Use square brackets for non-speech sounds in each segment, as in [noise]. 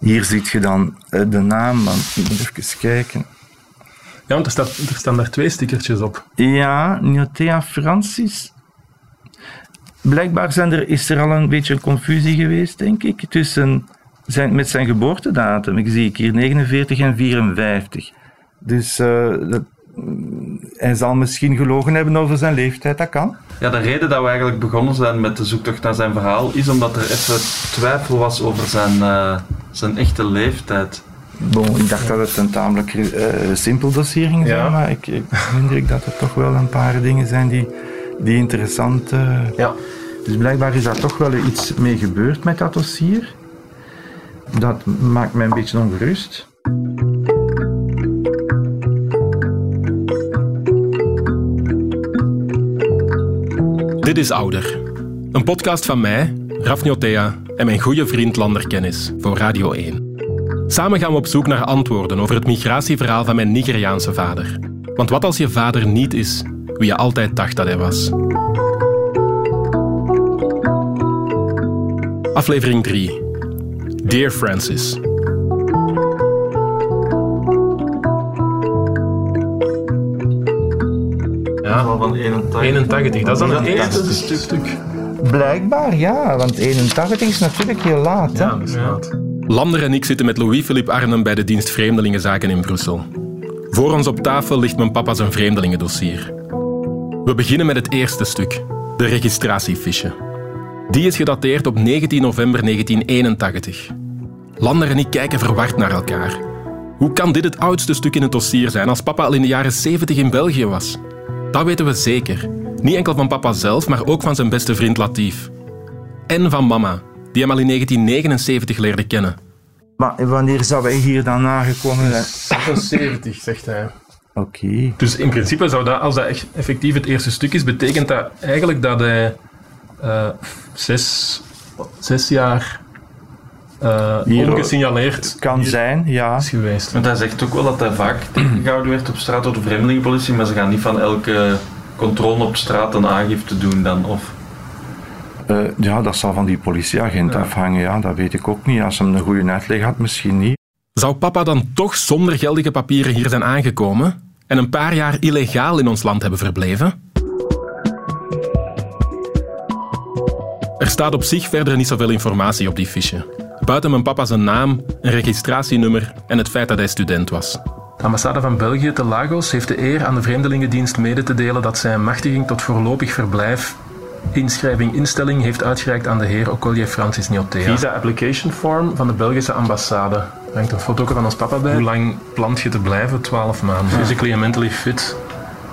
Hier ziet je dan eh, de naam, want ik moet even kijken. Ja, want er, staat, er staan daar twee stickertjes op. Ja, Niotea Francis. Blijkbaar zijn er, is er al een beetje een confusie geweest, denk ik, tussen zijn, met zijn geboortedatum. Ik zie ik hier 49 en 54. Dus eh, dat, hij zal misschien gelogen hebben over zijn leeftijd, dat kan. Ja, de reden dat we eigenlijk begonnen zijn met de zoektocht naar zijn verhaal is omdat er even twijfel was over zijn, eh, zijn echte leeftijd. Bon, ik dacht dat het een tamelijk eh, simpel dossier ging zijn, Ja. maar ik, ik heb indruk dat er toch wel een paar dingen zijn die, die interessant... eh, Ja. Dus blijkbaar is daar toch wel iets mee gebeurd met dat dossier. Dat maakt mij een beetje ongerust. Dit is Ouder. Een podcast van mij, Raf Njotea, en mijn goede vriend Lander Kennis voor Radio 1. Samen gaan we op zoek naar antwoorden over het migratieverhaal van mijn Nigeriaanse vader. Want wat als je vader niet is wie je altijd dacht dat hij was? Aflevering 3. Dear Francis. Ja, van 81. 81, dat is dan het eerste stuk. stuk. Blijkbaar, ja, want 81 is natuurlijk heel laat. Hè? Ja, dat is laat. Lander en ik zitten met Louis-Philippe Arnhem bij de dienst Vreemdelingenzaken in Brussel. Voor ons op tafel ligt mijn papa zijn vreemdelingendossier. We beginnen met het eerste stuk, de registratiefiche. Die is gedateerd op 19 november 1981. Lander en ik kijken verward naar elkaar. Hoe kan dit het oudste stuk in het dossier zijn als papa al in de jaren 70 in België was? Dat weten we zeker. Niet enkel van papa zelf, maar ook van zijn beste vriend Latief. En van mama, die hem al in 1979 leerde kennen. Maar wanneer zou hij hier dan nagekomen zijn? 76, zegt hij. Oké. Dus in principe zou dat, als dat echt effectief het eerste stuk is, betekent dat eigenlijk dat hij eh, zes, zes jaar eh Hier- ongesignaleerd Kan hier zijn, ja. is geweest. Want hij zegt ook wel dat hij vaak tegengehouden werd op straat door de vreemdelingenpolitie, maar ze gaan niet van elke controle op straat een aangifte doen dan. Of, Eh, ja, dat zal van die politieagent afhangen. Ja, dat weet ik ook niet. Als hem een goede uitleg had, misschien niet. Zou papa dan toch zonder geldige papieren hier zijn aangekomen en een paar jaar illegaal in ons land hebben verbleven? Er staat op zich verder niet zoveel informatie op die fiche. Buiten mijn papa zijn naam, een registratienummer en het feit dat hij student was. De ambassade van België te Lagos heeft de eer aan de Vreemdelingendienst mede te delen dat zij een machtiging tot voorlopig verblijf inschrijving instelling heeft uitgereikt aan de heer Okolie Francis Niotea. Visa application form van de Belgische ambassade. Er hangt een foto van ons papa bij. Hoe lang plant je te blijven? 12 maanden. Physically and mentally fit.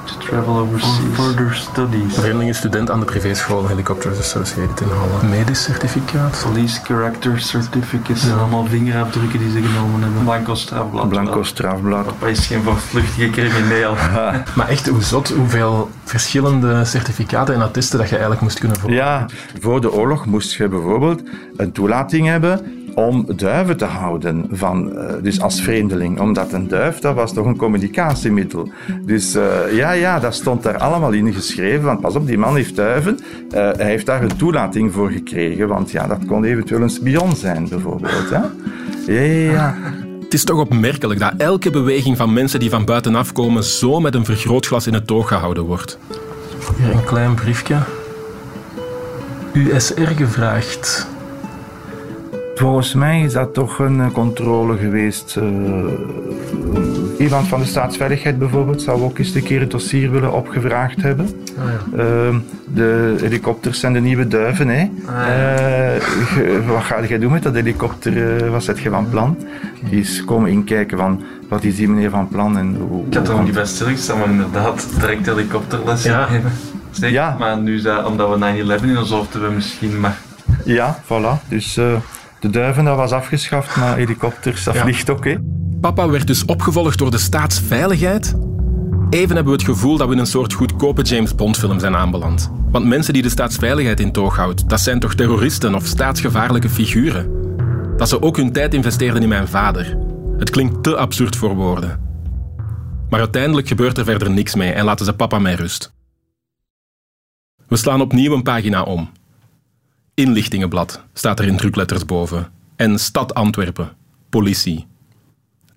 To travel overseas. further studies. Vreemdelingenstudent aan de privéschool Helicopters Associated in Halle. Medisch certificaat. Police character certificates en allemaal vingerafdrukken die ze genomen hebben. Blanco strafblad. Blanco strafblad. Papa is geen voortvluchtige crimineel. [laughs] Maar echt, hoe zot, hoeveel verschillende certificaten en attesten dat je eigenlijk moest kunnen volgen. Ja, voor de oorlog moest je bijvoorbeeld een toelating hebben om duiven te houden, van, eh, dus als vreemdeling. Omdat een duif, dat was toch een communicatiemiddel. Dus eh, ja, ja, dat stond daar allemaal in geschreven. Want pas op, die man heeft duiven. Eh, hij heeft daar een toelating voor gekregen. Want ja, dat kon eventueel een spion zijn, bijvoorbeeld. Hè? Ja, ja, ja. Het is toch opmerkelijk dat elke beweging van mensen die van buitenaf komen zo met een vergrootglas in het oog gehouden wordt. Hier een klein briefje. USR gevraagd. Volgens mij is dat toch een eh, controle geweest. eh, iemand van de staatsveiligheid bijvoorbeeld zou ook eens een keer het dossier willen opgevraagd hebben. Ah, ja. Ehm, de helikopters zijn de nieuwe duiven. Hè? Eh, ge- wat ga jij doen met dat helikopter? eh, wat zet je van plan? Die is komen inkijken van wat is die meneer van plan en hoe. Ik had er nog niet bij stilgestaan, maar inderdaad, direct helikopterlessen Ja. Zeker, Ja. maar nu, is dat- omdat we 9-11 in ons hoofd hebben, misschien maar... Ja, voilà. Dus eh, de duiven dat was afgeschaft, maar helikopters dat Ja. vliegt ook. Hè? Papa werd dus opgevolgd door de staatsveiligheid? Even hebben we het gevoel dat we in een soort goedkope James Bond-film zijn aanbeland. Want mensen die de staatsveiligheid in toog houdt, dat zijn toch terroristen of staatsgevaarlijke figuren? Dat ze ook hun tijd investeerden in mijn vader. Het klinkt te absurd voor woorden. Maar uiteindelijk gebeurt er verder niks mee en laten ze papa met rust. We slaan opnieuw een pagina om. Inlichtingenblad staat er in drukletters boven. En Stad Antwerpen. politie.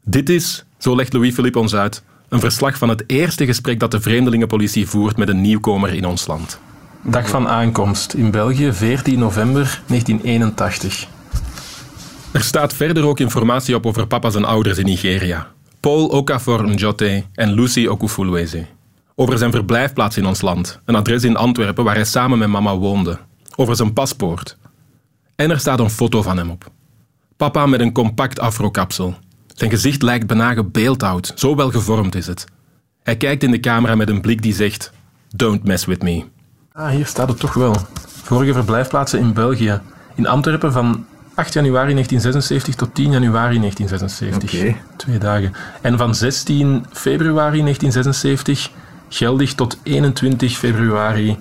Dit is, zo legt Louis-Philippe ons uit, een verslag van het eerste gesprek dat de vreemdelingenpolitie voert met een nieuwkomer in ons land. Dag van aankomst in België, 14 november 1981. Er staat verder ook informatie op over papa's en ouders in Nigeria. Paul Okafor Njote en Lucy Okufulueze. Over zijn verblijfplaats in ons land, een adres in Antwerpen waar hij samen met mama woonde. Over zijn paspoort. En er staat een foto van hem op. Papa met een compact afrokapsel. Zijn gezicht lijkt bijna gebeeldhouwd, zo wel gevormd is het. Hij kijkt in de camera met een blik die zegt: Don't mess with me. Ah, hier staat het toch wel. Vorige verblijfplaatsen in België. In Antwerpen van 8 januari 1976 tot 10 januari 1976. Oké. Twee dagen. En van 16 februari 1976 geldig tot 21 februari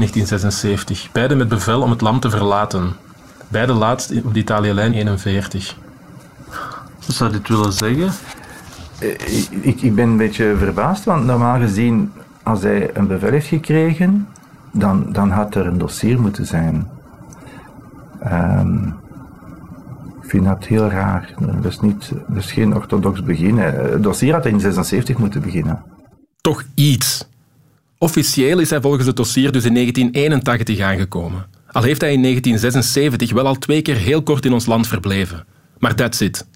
1976. Beide met bevel om het land te verlaten. Beide laatst op de Italië-lijn 41. Wat zou dit willen zeggen? Eh, Ik, ik, ben een beetje verbaasd, want normaal gezien, als hij een bevel heeft gekregen, dan, dan had er een dossier moeten zijn. Ehm, ik vind dat heel raar. Dat is, niet, dat is geen orthodox begin. Eh, Het dossier had in 76 moeten beginnen. Toch iets. Officieel is hij volgens het dossier dus in 1981 aangekomen. Al heeft hij in 1976 wel al twee keer heel kort in ons land verbleven. Maar that's it.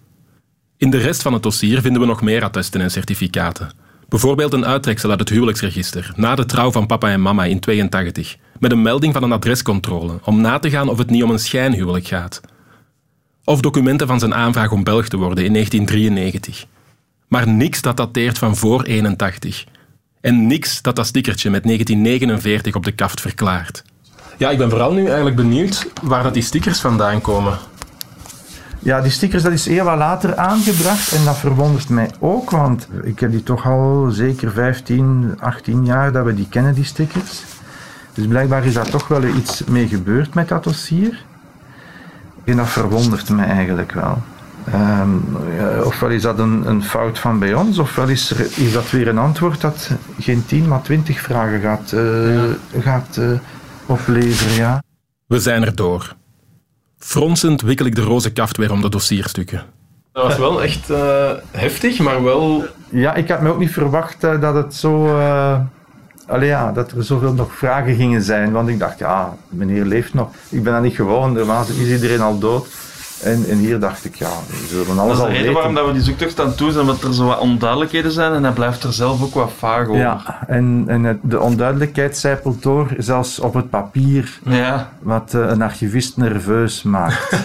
In de rest van het dossier vinden we nog meer attesten en certificaten. Bijvoorbeeld een uittreksel uit het huwelijksregister na de trouw van papa en mama in 82, met een melding van een adrescontrole om na te gaan of het niet om een schijnhuwelijk gaat. Of documenten van zijn aanvraag om Belg te worden in 1993. Maar niks dat dateert van voor 81. En niks dat dat stickertje met 1949 op de kaft verklaart. Ja, ik ben vooral nu eigenlijk benieuwd waar dat die stickers vandaan komen. Ja, die stickers dat is heel later aangebracht en dat verwondert mij ook, want ik heb die toch al zeker 15, 18 jaar dat we die kennen, die stickers. Dus blijkbaar is daar toch wel iets mee gebeurd met dat dossier. En dat verwondert mij eigenlijk wel. Ehm, ja, ofwel is dat een, een fout van bij ons, ofwel is, er, is dat weer een antwoord dat geen 10, maar 20 vragen gaat, eh, gaat eh, opleveren. Ja. We zijn er door. Fronsend wikkel ik de roze kaft weer om de dossierstukken. Dat was wel echt eh, heftig, maar wel... Ja, ik had me ook niet verwacht eh, dat het zo. eh allee, ja, dat er zoveel nog vragen gingen zijn. Want ik dacht, ja, meneer leeft nog. Ik ben dat niet gewoon. Normaal is iedereen al dood. En, en hier dacht ik, ja, we zullen Dat alles is de al reden weten. waarom dat we die zoektocht aan doen zijn, omdat er zo wat onduidelijkheden zijn en hij blijft er zelf ook wat vaag over. Ja, en, en het- de onduidelijkheid zijpelt door, zelfs op het papier, Ja. wat eh, een archivist nerveus maakt. [laughs]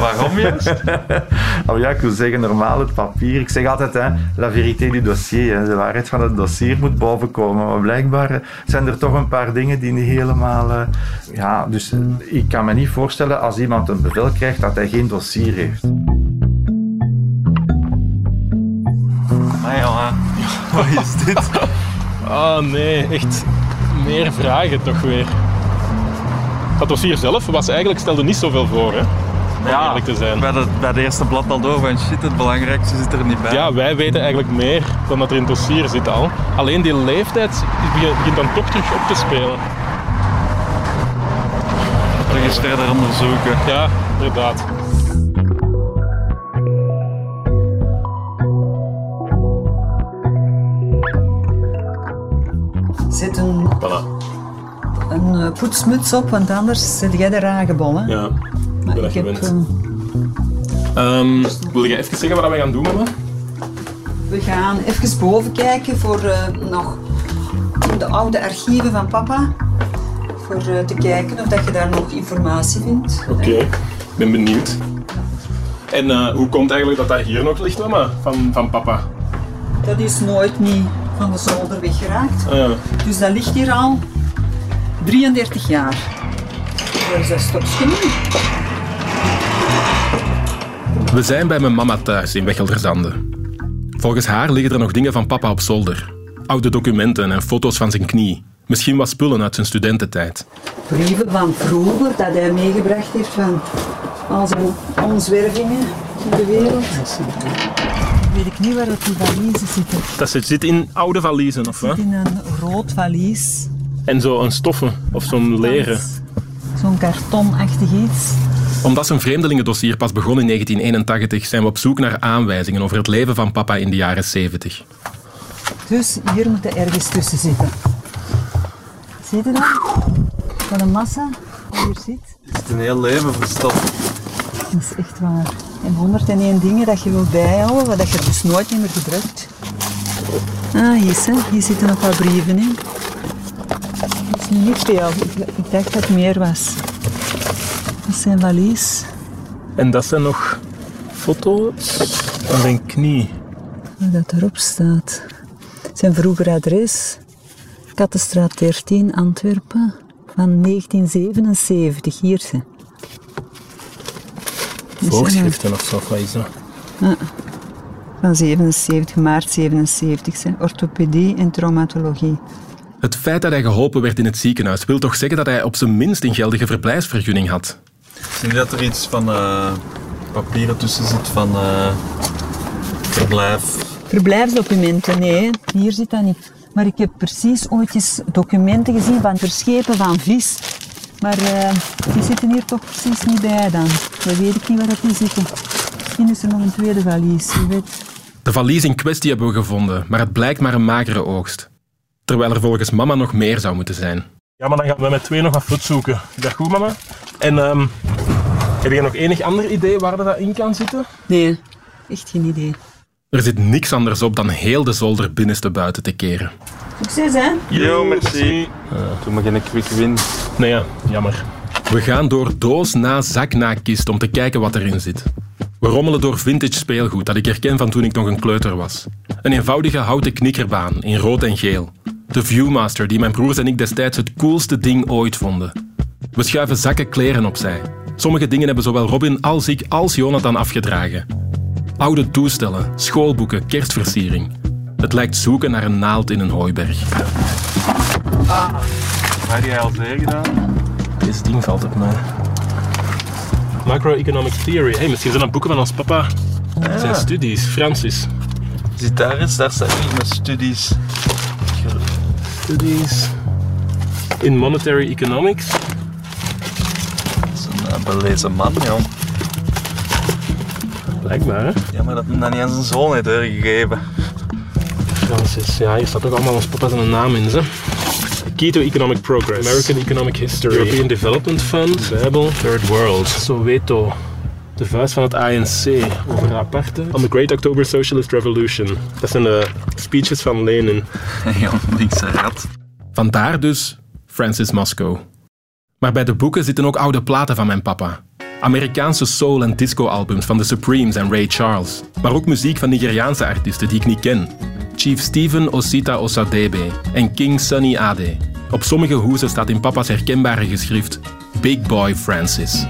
Waarom juist? [laughs] oh ja, ik wil zeggen, normaal het papier. Ik zeg altijd, hè, la vérité du dossier. Hè, de waarheid van het dossier moet bovenkomen. Maar blijkbaar eh, zijn er toch een paar dingen die niet helemaal... eh, ja, dus ik kan me niet voorstellen als iemand een bevel krijgt dat hij geen dossier heeft. Maar ja, [laughs] wat is dit? Oh nee, echt meer vragen toch weer. Dat dossier zelf was eigenlijk, stelde niet zoveel voor, hè? Om Ja, eerlijk te zijn. Bij, de, bij de eerste blad al door van shit, het belangrijkste zit er niet bij. Ja, wij weten eigenlijk meer dan dat er in het dossier zit al. Alleen die leeftijd begint begint dan toch terug op te spelen. Eens verder onderzoeken. Ja, inderdaad. Zet een, Voilà. een eh, poetsmuts op, want anders zit jij er aangebonden. Ja, Maar ben ik heb, gewend. eh, Ehm, wil je even zeggen wat we gaan doen, mama? we gaan even boven kijken voor eh, nog de oude archieven van papa. Voor eh, te kijken of dat je daar nog informatie vindt. Oké, ik ben benieuwd. En eh, hoe komt eigenlijk dat dat hier nog ligt, mama? Van, van papa? Dat is nooit niet van de zolder weggeraakt. Ah, ja. Dus dat ligt hier al 33 jaar. Is dat stokje nu? We zijn bij mijn mama thuis in Wechelderzande. Volgens haar liggen er nog dingen van papa op zolder. Oude documenten en foto's van zijn knie. Misschien wat spullen uit zijn studententijd. Brieven van vroeger dat hij meegebracht heeft van al zijn omzwervingen in de wereld. Weet ik niet waar dat die valiezen zitten. Dat zit, zit in oude valiezen, of wat? In een rood valies. En zo een stoffen of zo'n leren. Zo'n kartonachtig iets. Omdat zijn vreemdelingendossier pas begon in 1981, zijn we op zoek naar aanwijzingen over het leven van papa in de jaren 70. Dus hier moet er ergens tussen zitten. Zie je dat? Wat een massa die hier zit. Het is een heel leven verstopt. Dat is echt waar. En 101 dingen dat je wilt bijhouden, wat dat je dus nooit meer gebruikt. Ah, hier, hè. hier zitten nog wat brieven in. Het is niet veel. Ik, ik dacht dat het meer was. Dat is zijn valies. En dat zijn nog foto's van zijn knie. Wat dat erop staat. Zijn vroeger adres. Kattenstraat 13, Antwerpen. Van 1977. Hier ze. Voorschriften of zo, wat is dat? Van 77, maart 77. Hè. Orthopedie en traumatologie. Het feit dat hij geholpen werd in het ziekenhuis wil toch zeggen dat hij op zijn minst een geldige verblijfsvergunning had. Zie je dat er iets van eh, papieren tussen zit van eh, verblijf? Verblijfsdocumenten, nee, hier zit dat niet. Maar ik heb precies ooit eens documenten gezien van verschepen van vis. Maar eh, die zitten hier toch precies niet bij dan. Dat weet ik niet waar dat die zitten. Misschien is er nog een tweede valies, je weet. De valies in kwestie hebben we gevonden, maar het blijkt maar een magere oogst. Terwijl er volgens mama nog meer zou moeten zijn. Ja, maar dan gaan we met twee nog wat foto's zoeken. Is dat goed, mama? En ehm, heb je nog enig ander idee waar dat in kan zitten? Nee, echt geen idee. Er zit niks anders op dan heel de zolder binnenste buiten te keren. Succes, hè? Yo, merci. Doe maar geen quick win. Nee, ja, jammer. We gaan door doos na zak na kist om te kijken wat erin zit. We rommelen door vintage speelgoed dat ik herken van toen ik nog een kleuter was. Een eenvoudige houten knikkerbaan in rood en geel. De Viewmaster die mijn broers en ik destijds het coolste ding ooit vonden. We schuiven zakken kleren opzij. Sommige dingen hebben zowel Robin als ik als Jonathan afgedragen. Oude toestellen, schoolboeken, kerstversiering. Het lijkt zoeken naar een naald in een hooiberg. Heb jij al zeer gedaan? Deze ding valt op mij. Macroeconomic Theory. Hey, misschien zijn dat boeken van ons papa. Zijn studies, Francis. Zit daar eens, daar niet mijn studies. Studies in Monetary Economics. Dat is een uh, belezen man, joh. Blijkbaar, hè? Ja, maar dat hem dat niet aan zijn zoon heeft doorgegeven. Francis. Ja, hier staat ook allemaal ons papa zijn naam in, hè? Keto Economic Progress, American Economic History, European Development Fund, Bijbel, Third World, Soweto, de vuist van het ANC over de apartheid, on the Great October Socialist Revolution. Dat zijn de speeches van Lenin. [laughs] Ja, linkse rat. Vandaar dus Francis Moscow. Maar bij de boeken zitten ook oude platen van mijn papa. Amerikaanse soul- en disco-albums van The Supremes en Ray Charles. Maar ook muziek van Nigeriaanse artiesten die ik niet ken. Chief Stephen Osita Osadebe en King Sunny Ade. Op sommige hoezen staat in papa's herkenbare geschrift Big Boy Francis.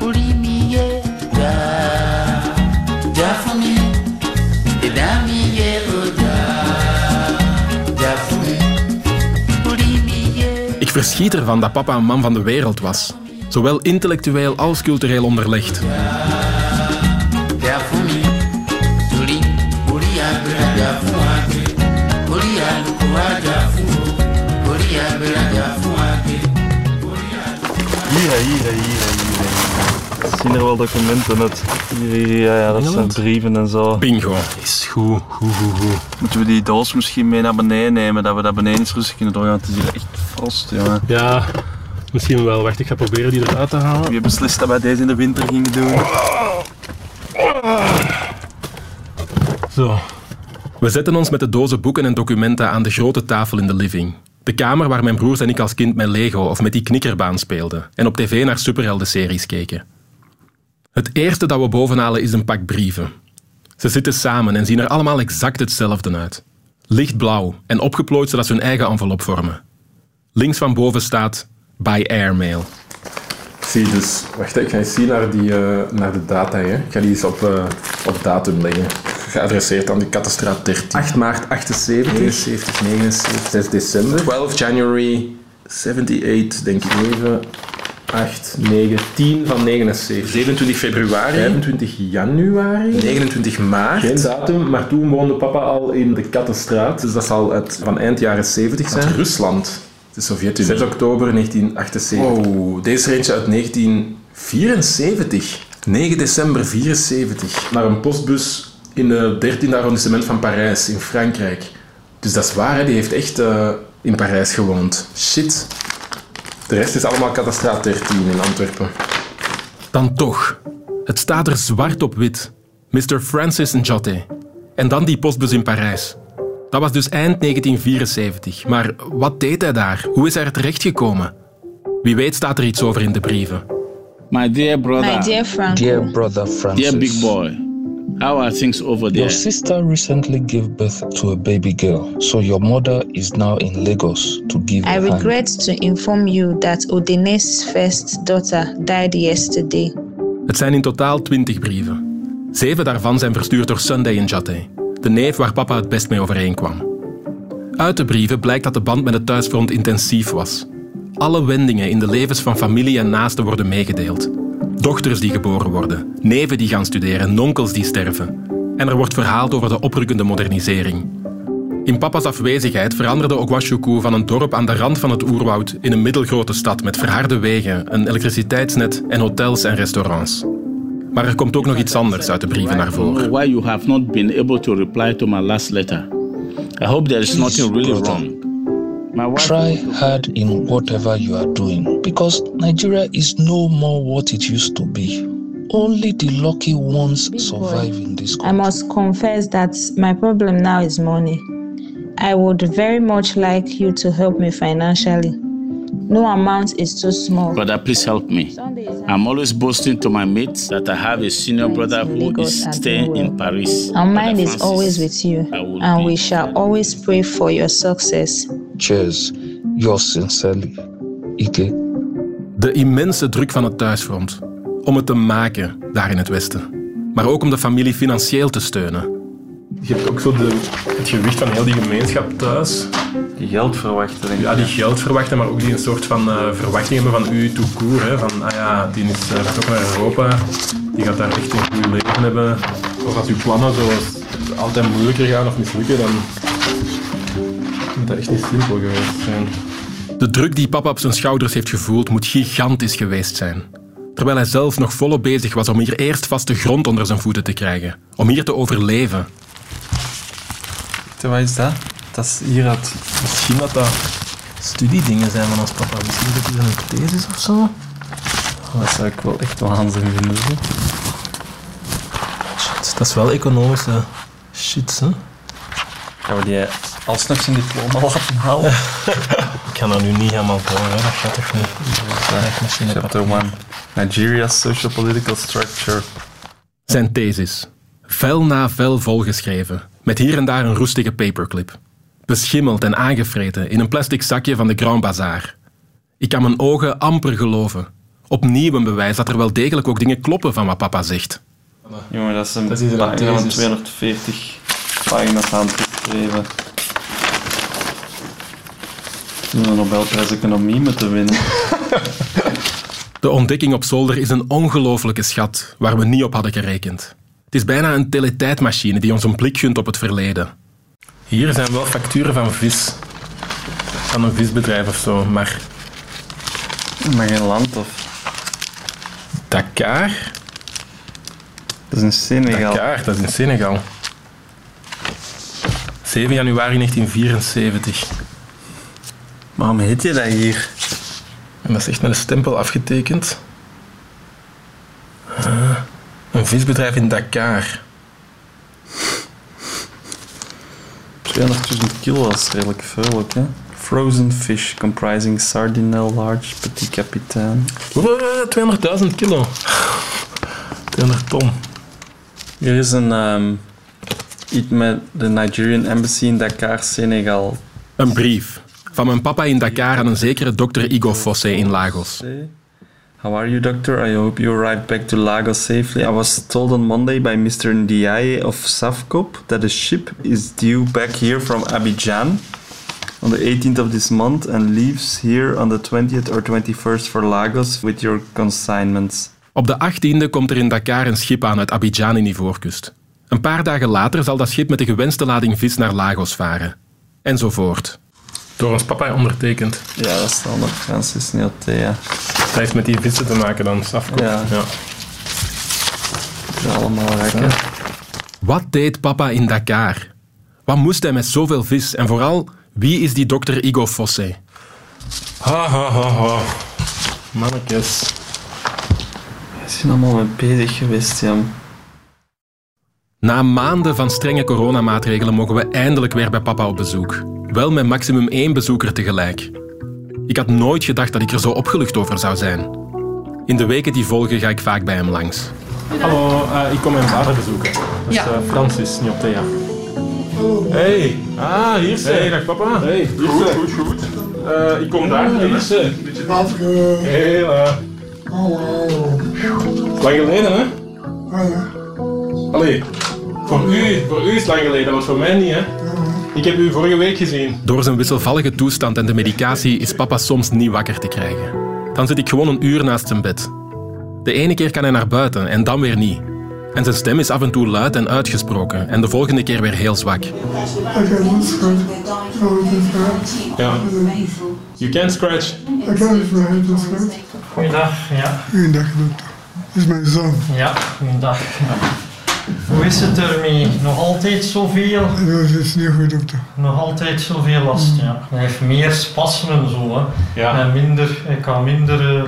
Ik verschiet ervan dat papa een man van de wereld was. Zowel intellectueel als cultureel onderlegd. Hier, hier, hier, hier. Zien er wel documenten uit? Hier, hier, ja, ja, dat zijn brieven en zo. Bingo. Is goed, goed, goed, goed. Moeten we die doos misschien mee naar beneden nemen, dat we dat beneden eens rustig kunnen doorgaan? Het is hier echt frost, jongen. Ja, misschien wel. Wacht, ik ga proberen die eruit te halen. Wie beslist dat wij deze in de winter gingen doen? Zo. We zetten ons met de dozen boeken en documenten aan de grote tafel in de living. De kamer waar mijn broers en ik als kind met Lego of met die knikkerbaan speelden en op tv naar superhelden-series keken. Het eerste dat we bovenhalen is een pak brieven. Ze zitten samen en zien er allemaal exact hetzelfde uit. Lichtblauw en opgeplooid zodat ze hun eigen envelop vormen. Links van boven staat By Airmail. Zie dus, wacht, ik ga eens zien naar, die, eh, naar de data. Hè. Ik ga die eens op, eh, op datum leggen. Geadresseerd aan de Kattenstraat 13. 8 maart 78. 79, 79. 6 december. 12 January 78, denk ik even. 8, 9, 10 van 79. 27 februari. 25 januari. 29 maart. Geen datum, maar toen woonde papa al in de Kattenstraat. Dus dat zal uit, van eind jaren 70 zijn. Rusland. De Sovjet-Unie. 6 oktober 1978. Oh, deze eentje uit 1974. 9 december 74 naar een postbus in het 13e arrondissement van Parijs in Frankrijk. Dus dat is waar, hè? die heeft echt uh, in Parijs gewoond. Shit. De rest is allemaal Katastraat 13 in Antwerpen. Dan toch. Het staat er zwart op wit. Mr. Francis Njotte. En dan die postbus in Parijs. Dat was dus eind 1974. Maar wat deed hij daar? Hoe is hij er terechtgekomen? Wie weet staat er iets over in de brieven. My dear brother. My dear Franco. Dear brother Francis. Dear big boy. How are things over there? Your sister recently gave birth to a baby girl, so your mother is now in Lagos to give I a hand. regret to inform you that Odene's first daughter died yesterday. Het zijn in totaal 20 brieven. Zeven daarvan zijn verstuurd door Sunday Njate, de neef waar papa het best mee overeenkwam. Uit de brieven blijkt dat de band met het thuisfront intensief was. Alle wendingen in de levens van familie en naasten worden meegedeeld. Dochters die geboren worden, neven die gaan studeren, nonkels die sterven. En er wordt verhaald over de oprukkende modernisering. In papa's afwezigheid veranderde Ogwashuku van een dorp aan de rand van het oerwoud in een middelgrote stad met verharde wegen, een elektriciteitsnet en hotels en restaurants. Maar er komt ook nog iets anders uit de brieven naar voren. Why you have not been able to reply to my last letter? I hope there is nothing really wrong. My wife Try hard in whatever you are doing because Nigeria is no more what it used to be. Only the lucky ones survive in this country. I must confess that my problem now is money. I would very much like you to help me financially. No amount is too small. Brother, please help me. I'm always boasting to my mates that I have a senior brother who is staying in Paris. Our mind is always with you, and we shall always pray for your success. Cheers. Yours sincerely, Ike. De immense druk van het thuisfront. Om het te maken daar in het Westen. Maar ook om de familie financieel te steunen. Je hebt ook zo de, het gewicht van heel die gemeenschap thuis. Die geld verwachten. denk ik. Ja, die geld verwachten, maar ook die een soort van eh, verwachting hebben van u tout court. Hè. Van, ah ja, die is uh, vertrokken naar Europa, die gaat daar echt een goed leven hebben. Of als uw plannen zoals altijd moeilijker gaan of mislukken, dan moet dat echt niet simpel geweest zijn. De druk die papa op zijn schouders heeft gevoeld moet gigantisch geweest zijn. Terwijl hij zelf nog volop bezig was om hier eerst vaste grond onder zijn voeten te krijgen. Om hier te overleven. Wat is dat? Dat is hier uit. Misschien dat dat studiedingen zijn van ons papa. Misschien dat hij een thesis of zo. Dat zou ik wel echt waanzin vinden. zo. Shit, dat is wel economische shit, hè? Gaan we die alsnog zijn diploma laten halen? [laughs] Ik ga dat nu niet helemaal hè. dat gaat toch niet. Chapter 1. Nigeria's social political structure. Zijn thesis. Vel na vel volgeschreven. Met hier en daar een roestige paperclip. Beschimmeld en aangevreten in een plastic zakje van de Grand Bazaar. Ik kan mijn ogen amper geloven. Opnieuw een bewijs dat er wel degelijk ook dingen kloppen van wat papa zegt. Jongen, dat is een Dat is pagina van thesis. 240 pagina's handgeschreven. De Nobelprijs Economie moeten winnen. [laughs] De ontdekking op zolder is een ongelofelijke schat waar we niet op hadden gerekend. Het is bijna een teletijdmachine die ons een blik gunt op het verleden. Hier zijn wel facturen van vis. Van een visbedrijf of zo, maar Maar geen land of... Dakar? Dat is in Senegal. Dakar, dat is in Senegal. 7 januari 1974. Waarom heet je dat hier? En dat is echt met een stempel afgetekend. Een visbedrijf in Dakar. 200.000 kilo, dat is redelijk veel ook, hè? Frozen fish comprising sardinel, large, petit capitaine. Hoeveel? 200.000 kilo. 200 ton. Hier is een ehm, iets met de Nigerian Embassy in Dakar, Senegal. Een brief. Van mijn papa in Dakar aan een zekere dokter Igo Fosse in Lagos. How are you, doctor? I hope you arrived back to Lagos safely. I was told on Monday by Mr. Ndiaye of Safcop that a ship is due back here from Abidjan on the 18th of this month and leaves here on the 20th or 21st for Lagos with your consignments. Op de 18e komt er in Dakar een schip aan uit Abidjan in Ivoorkust. Een paar dagen later zal dat schip met de gewenste lading vis naar Lagos varen. Enzovoort. Door ons papa ondertekend. Ja, dat staat op Francis Neotea. Dat heeft met die vissen te maken dan, Safko. Ja. ja. ze allemaal rekken. Wat deed papa in Dakar? Wat moest hij met zoveel vis? En vooral, wie is die dokter Igo Fosse? Ha, ha, ha, ha. Mannetjes. Ze zijn allemaal mee bezig geweest, Jan. Na maanden van strenge coronamaatregelen mogen we eindelijk weer bij papa op bezoek. Wel met maximum één bezoeker tegelijk. Ik had nooit gedacht dat ik er zo opgelucht over zou zijn. In de weken die volgen ga ik vaak bij hem langs. Hallo, uh, ik kom mijn vader bezoeken. Dat is Ja. uh, Francis Niotea. Hey. Ah, hier ze. Hey, dag papa. Hey, goed, goed, goed. Uh, ik kom daar. Hier ze. Heel, uh... Lang geleden, hè? Allee, voor u, voor u is het lang geleden, maar voor mij niet, hè? Ik heb u vorige week gezien. Door zijn wisselvallige toestand en de medicatie is papa soms niet wakker te krijgen. Dan zit ik gewoon een uur naast zijn bed. De ene keer kan hij naar buiten en dan weer niet. En zijn stem is af en toe luid en uitgesproken en de volgende keer weer heel zwak. Ja. You can't scratch. Goeiedag, ja. Goedendag, dokter. Dit is mijn zoon. Ja, goeiedag. Hoe is het ermee? Nog altijd zoveel? Dat is niet goed, dokter. Nog altijd zoveel last, ja. Hij heeft meer spasmen zo, hè. Ja. En minder, hij kan minder eh,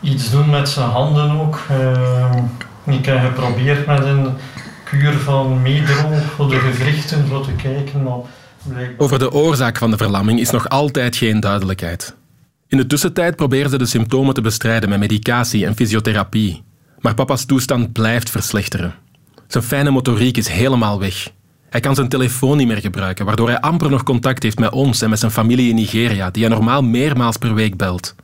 iets doen met zijn handen ook. Eh, ik heb geprobeerd met een kuur van meedroog voor de gewrichten zo te kijken, maar blijkbaar... Over de oorzaak van de verlamming is nog altijd geen duidelijkheid. In de tussentijd proberen ze de symptomen te bestrijden met medicatie en fysiotherapie. Maar papa's toestand blijft verslechteren. Zijn fijne motoriek is helemaal weg. Hij kan zijn telefoon niet meer gebruiken, waardoor hij amper nog contact heeft met ons en met zijn familie in Nigeria, die hij normaal meermaals per week belt.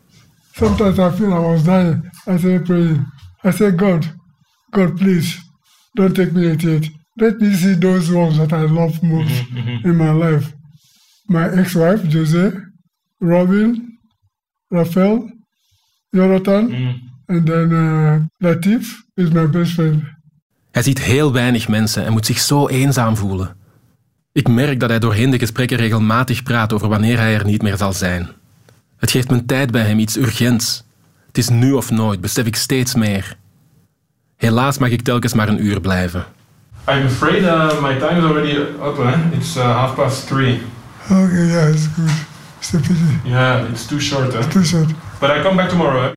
Sometimes I feel I was dying. I started praying. I said, God, God, please, don't take me into it. Let me see those ones that I love most in my life. My ex-wife, Jose, Robin, Rafael, Jonathan, and then uh, Latif is my best friend. Hij ziet heel weinig mensen en moet zich zo eenzaam voelen. Ik merk dat hij doorheen de gesprekken regelmatig praat over wanneer hij er niet meer zal zijn. Het geeft mijn tijd bij hem iets urgents. Het is nu of nooit, besef ik steeds meer. Helaas mag ik telkens maar een uur blijven. I'm afraid uh, my time is already up, hè? It's uh, half past three. Okay, yeah, it's good. It's a pity. Yeah, it's too short, hè? Too short. But I come back tomorrow, hè?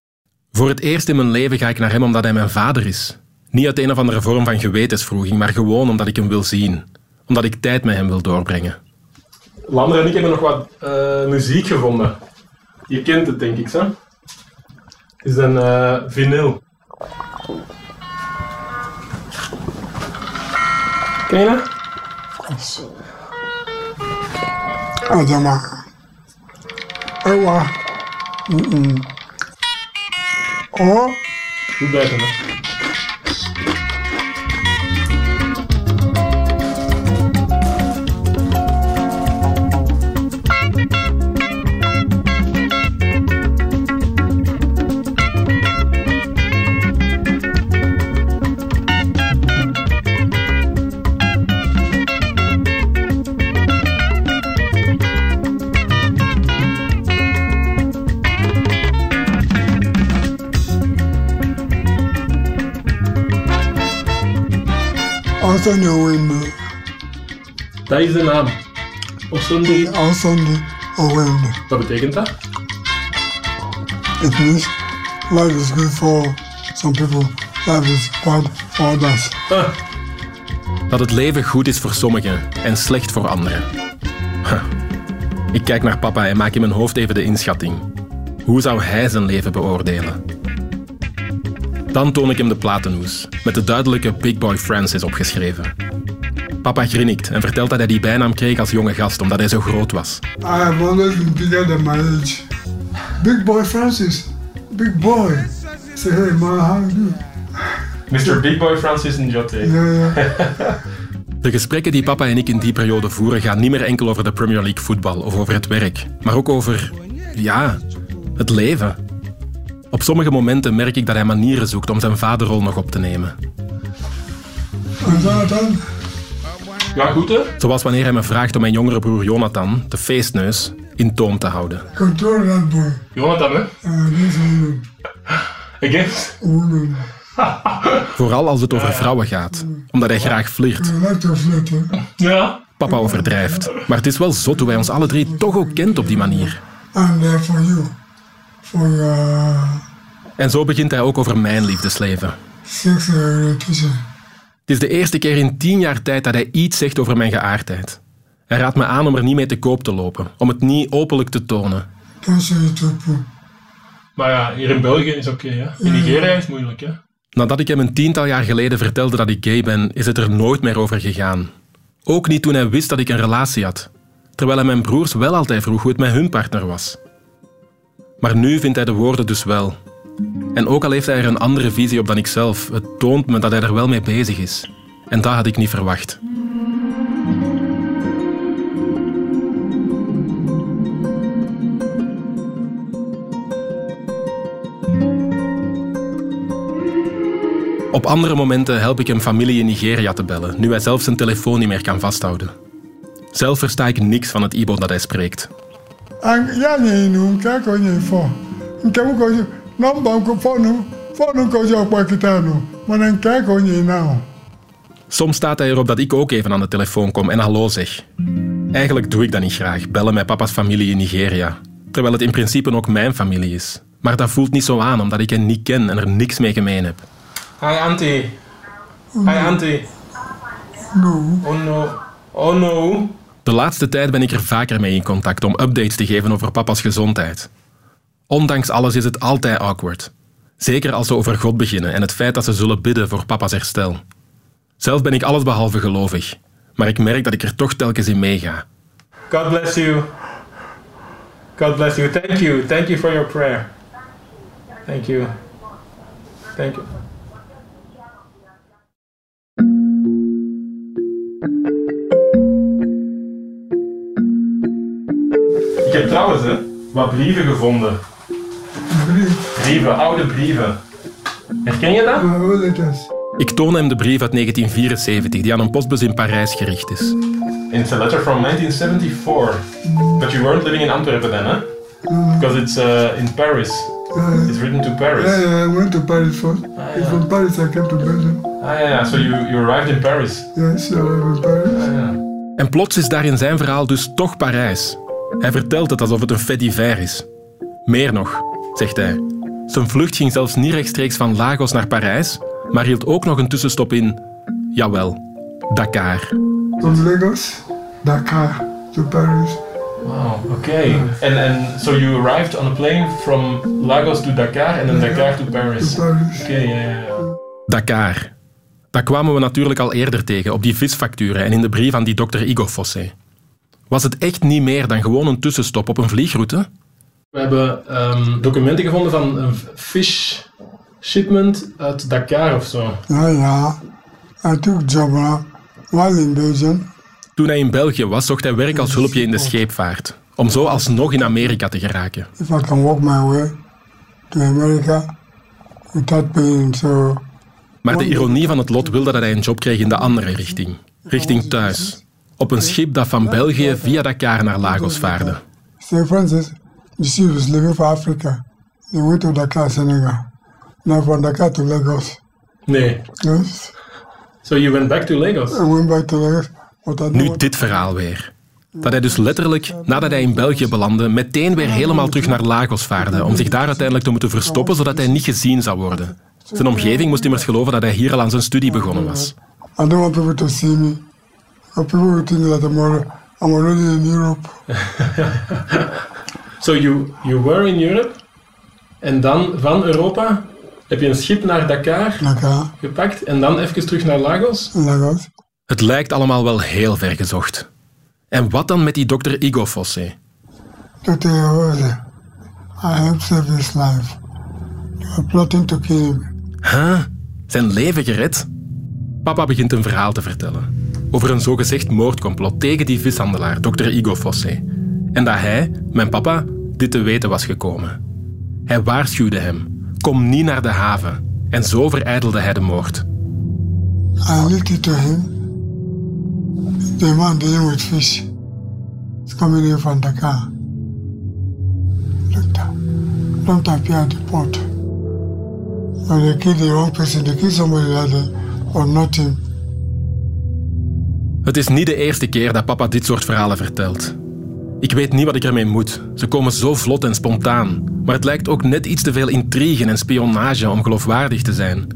Voor het eerst in mijn leven ga ik naar hem omdat hij mijn vader is. Niet uit een of andere vorm van gewetensvroeging, maar gewoon omdat ik hem wil zien. Omdat ik tijd met hem wil doorbrengen. Lander en ik hebben nog wat eh, muziek gevonden. Je kent het, denk ik, hè? Het is een eh, vinyl. Ken je dat? Ewa. Mm-mm. Oh, Goed buiten, hè? on Sunday window. Dat is de naam. Op Sunday. On Sunday. Wat betekent dat? It means life is good for some people, life is bad for others. Ah, Dat het leven goed is voor sommigen en slecht voor anderen. Huh. Ik kijk naar papa en maak in mijn hoofd even de inschatting. Hoe zou hij zijn leven beoordelen? Dan toon ik hem de platenhoes, met de duidelijke Big Boy Francis opgeschreven. Papa grinnikt en vertelt dat hij die bijnaam kreeg als jonge gast omdat hij zo groot was. I have always been bigger than my age. Big boy Francis, big boy. Say, hey man, how you do? Mr. Big Boy Francis Njote. Yeah, [laughs] yeah. De gesprekken die papa en ik in die periode voeren gaan niet meer enkel over de Premier League voetbal of over het werk, maar ook over, ja, het leven. Op sommige momenten merk ik dat hij manieren zoekt om zijn vaderrol nog op te nemen. Ja, goed hè? Zoals wanneer hij me vraagt om mijn jongere broer Jonathan, de feestneus, in toom te houden. control that boy. Jonathan hè? Uh, this woman, Against? woman. Vooral als het over vrouwen gaat, omdat hij graag flirt. Ja. Papa overdrijft, maar het is wel zot hoe hij ons alle drie toch ook kent op die manier. I'm there for you. For your En zo begint hij ook over mijn liefdesleven. sex orientation. Het is de eerste keer in tien jaar tijd dat hij iets zegt over mijn geaardheid. Hij raadt me aan om er niet mee te koop te lopen, om het niet openlijk te tonen. Maar ja, hier in België is oké, hè. In Nigeria is het moeilijk, hè. Nadat ik hem een tiental jaar geleden vertelde dat ik gay ben, is het er nooit meer over gegaan. Ook niet toen hij wist dat ik een relatie had. Terwijl hij mijn broers wel altijd vroeg hoe het met hun partner was. Maar nu vindt hij de woorden dus wel. En ook al heeft hij er een andere visie op dan ik zelf, het toont me dat hij er wel mee bezig is. En dat had ik niet verwacht. Op andere momenten help ik hem familie in Nigeria te bellen, nu hij zelf zijn telefoon niet meer kan vasthouden. Zelf versta ik niks van het Ibo dat hij spreekt. Ya nye nu nke ka onye fọ nke m onye nọmba fọnụ fọnụ ka onye ọkpọ kịta nụ mana nke ka onye na Soms staat hij erop dat ik ook even aan de telefoon kom en hallo zeg. Eigenlijk doe ik dat niet graag, bellen met papa's familie in Nigeria. Terwijl het in principe ook mijn familie is. Maar dat voelt niet zo aan, omdat ik hen niet ken en er niks mee gemeen heb. Hi, auntie. Hi, auntie. No. Oh no. Oh no. De laatste tijd ben ik er vaker mee in contact om updates te geven over papa's gezondheid. Ondanks alles is het altijd awkward. Zeker als ze over God beginnen en het feit dat ze zullen bidden voor papa's herstel. Zelf ben ik allesbehalve gelovig, maar ik merk dat ik er toch telkens in meega. God bless you. God bless you. Thank you. Thank you for your prayer. Thank you. Thank you. Ik heb trouwens hè, wat brieven gevonden. Brieven, oude brieven. Herken je dat? Ik toon hem de brief uit 1974 die aan een postbus in Parijs gericht is. It's a letter from 1974. But you weren't living in Antwerpen then, huh? Because it's uh, in Paris. Yeah, It's written to Paris. yeah, yeah, I went to Paris first. It's from Paris I came to Belgium. Ah ja, ja. So you, you arrived in Paris. Yes, I live in Paris. Ah. En plots is daar in zijn verhaal dus toch Parijs. Hij vertelt het alsof het een fait divers is. Meer nog, zegt hij. Zijn vlucht ging zelfs niet rechtstreeks van Lagos naar Parijs, maar hield ook nog een tussenstop in, jawel, Dakar. From Lagos, Dakar to Paris. Wow, okay. And and so you arrived on a plane from Lagos to Dakar and then Dakar to Paris. To Paris. Okay. Dakar. Dat kwamen we natuurlijk al eerder tegen op die visfacturen en in de brief aan die dokter Igo Fosse. Was het echt niet meer dan gewoon een tussenstop op een vliegroute? We hebben ehm, documenten gevonden van een fish shipment uit Dakar of zo. Yeah, yeah. I took job now while in Belgium. Toen hij in België was, zocht hij werk als hulpje in de scheepvaart, om zo alsnog in Amerika te geraken. If I can walk my way to America without paying, so Maar de ironie van het lot wilde dat hij een job kreeg in de andere richting, richting thuis. Op een schip dat van België via Dakar naar Lagos vaarde. say Francis, the ship is leaving for Africa. They went to Dakar, Senegal. Now from Dakar to Lagos. Nee. Yes. So you went back to Lagos? I went back to Lagos, but I don't Nu dit verhaal weer. Dat hij dus letterlijk, nadat hij in België belandde, meteen weer helemaal terug naar Lagos vaarde, om zich daar uiteindelijk te moeten verstoppen, zodat hij niet gezien zou worden. Zijn omgeving moest immers geloven dat hij hier al aan zijn studie begonnen was. I don't want people to see me. Or people think that I'm already, I'm already in Europe. [laughs] So you, you were in Europe en dan van Europa heb je een schip naar Dakar Dakar, gepakt en dan even terug naar Lagos? Lagos. Het lijkt allemaal wel heel ver gezocht. En wat dan met die dokter Igo Fosse? Dr. Rose, I helped save his life. They were plotting to kill him. Huh? Zijn leven gered? Papa begint een verhaal te vertellen. Over een zogezegd moordcomplot tegen die vishandelaar, dokter Igo Fosse. En dat hij, mijn papa, dit te weten was gekomen. Hij waarschuwde hem. Kom niet naar de haven. En zo vereidelde hij de moord. I linked it to him. The man dealing with fish is coming in from Dakar. Look, don't appear at the port. and they kill the wrong person, they kill somebody like that or nothing. Het is niet de eerste keer dat papa dit soort verhalen vertelt. Ik weet niet wat ik ermee moet. Ze komen zo vlot en spontaan. Maar het lijkt ook net iets te veel intrigue en spionage om geloofwaardig te zijn.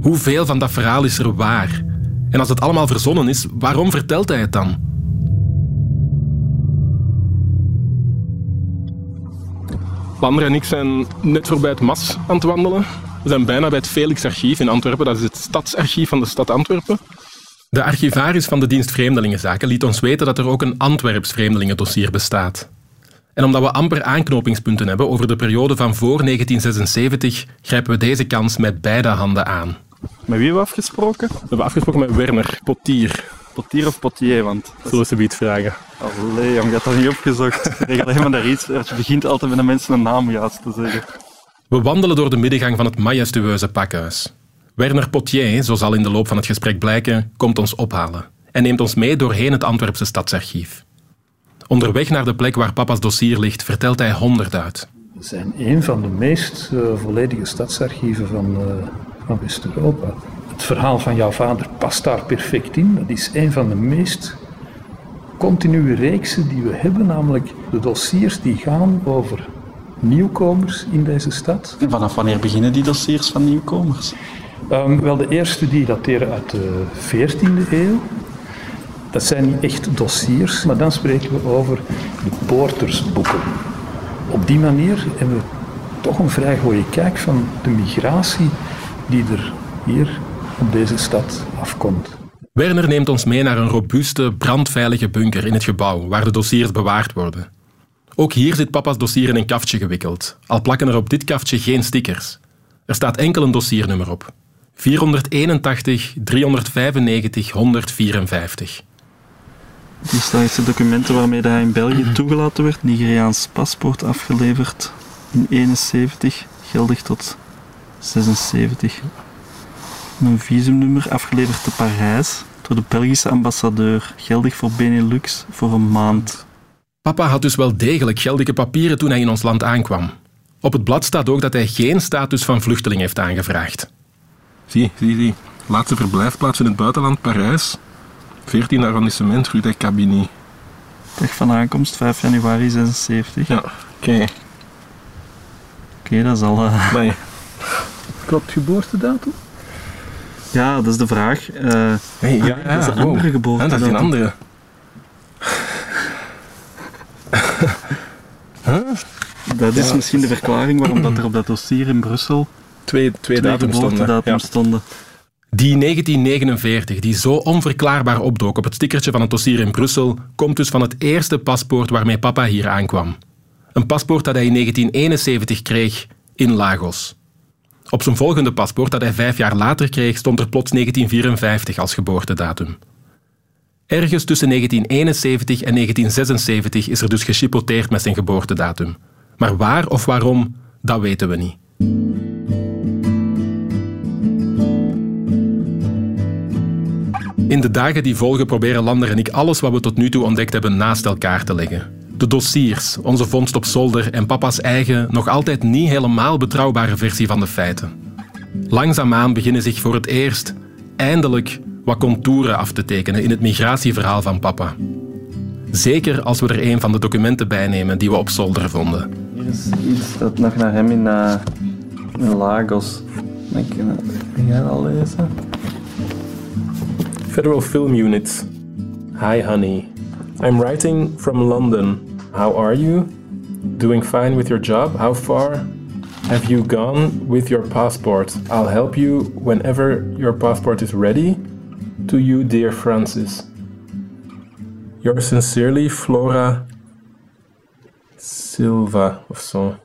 Hoeveel van dat verhaal is er waar? En als het allemaal verzonnen is, waarom vertelt hij het dan? Lander en ik zijn net voorbij het MAS aan het wandelen. We zijn bijna bij het Felix-archief in Antwerpen. Dat is het stadsarchief van de stad Antwerpen. De archivaris van de dienst Vreemdelingenzaken liet ons weten dat er ook een Antwerps vreemdelingendossier bestaat. En omdat we amper aanknopingspunten hebben over de periode van voor 1976, grijpen we deze kans met beide handen aan. Met wie hebben we afgesproken? We hebben afgesproken met Werner Potier. Potier of Potier, want... Zullen ze iets vragen? Allee, je hebt dat niet opgezocht. Regel helemaal daar iets. Je begint altijd met de mensen een naam juist te zeggen. We wandelen door de middengang van het majestueuze pakhuis. Werner Potier, zo zal in de loop van het gesprek blijken, komt ons ophalen en neemt ons mee doorheen het Antwerpse stadsarchief. Onderweg naar de plek waar papa's dossier ligt, vertelt hij honderd uit. We zijn een van de meest uh, volledige stadsarchieven van, uh, van West-Europa. Het verhaal van jouw vader past daar perfect in. Dat is een van de meest continue reeksen die we hebben, namelijk de dossiers die gaan over nieuwkomers in deze stad. En vanaf wanneer beginnen die dossiers van nieuwkomers? Um, wel, de eerste die dateren uit de 14e eeuw. Dat zijn niet echt dossiers, maar dan spreken we over de poortersboeken. Op die manier hebben we toch een vrij goede kijk van de migratie die er hier op deze stad afkomt. Werner neemt ons mee naar een robuuste, brandveilige bunker in het gebouw waar de dossiers bewaard worden. Ook hier zit papa's dossier in een kaftje gewikkeld, al plakken er op dit kaftje geen stickers. Er staat enkel een dossiernummer op. 481 395 154. Hier staan de documenten waarmee hij in België toegelaten werd. Nigeriaans paspoort afgeleverd in 71, geldig tot 76. Een visumnummer afgeleverd te Parijs door de Belgische ambassadeur, geldig voor Benelux voor een maand. Papa had dus wel degelijk geldige papieren toen hij in ons land aankwam. Op het blad staat ook dat hij geen status van vluchteling heeft aangevraagd. Zie, zie, zie. Laatste verblijfplaats in het buitenland, Parijs. 14 arrondissement, Rue des Cabini. Dag van aankomst, 5 januari 76. Ja, oké. Oké, dat is al... Uh... Nee. Klopt geboortedatum? Ja, dat is de vraag. Uh, hey, ja, ah, dat is een wow. andere geboortedatum. Ja, dat is een andere. huh? Dat is ja. misschien de verklaring waarom dat er op dat dossier in Brussel twee, twee, stonden. Ja. stonden. Die 1949, die zo onverklaarbaar opdook op het stickertje van het dossier in Brussel, komt dus van het eerste paspoort waarmee papa hier aankwam. Een paspoort dat hij in 1971 kreeg in Lagos. Op zijn volgende paspoort, dat hij vijf jaar later kreeg, stond er plots 1954 als geboortedatum. Ergens tussen 1971 en 1976 is er dus gechipoteerd met zijn geboortedatum. Maar waar of waarom, dat weten we niet. In de dagen die volgen proberen Lander en ik alles wat we tot nu toe ontdekt hebben naast elkaar te leggen. De dossiers, onze vondst op zolder en papa's eigen, nog altijd niet helemaal betrouwbare versie van de feiten. Langzaamaan beginnen zich voor het eerst, eindelijk, wat contouren af te tekenen in het migratieverhaal van papa. Zeker als we er een van de documenten bijnemen die we op zolder vonden. Hier is iets dat nog naar hem in, uh, in Lagos. Kun jij dat lezen? Federal Film Unit. Hi, honey. I'm writing from London. How are you? Doing fine with your job? How far? Have you gone with your passport? I'll help you whenever your passport is ready. To you, dear Francis. Yours sincerely, Flora Silva of zo.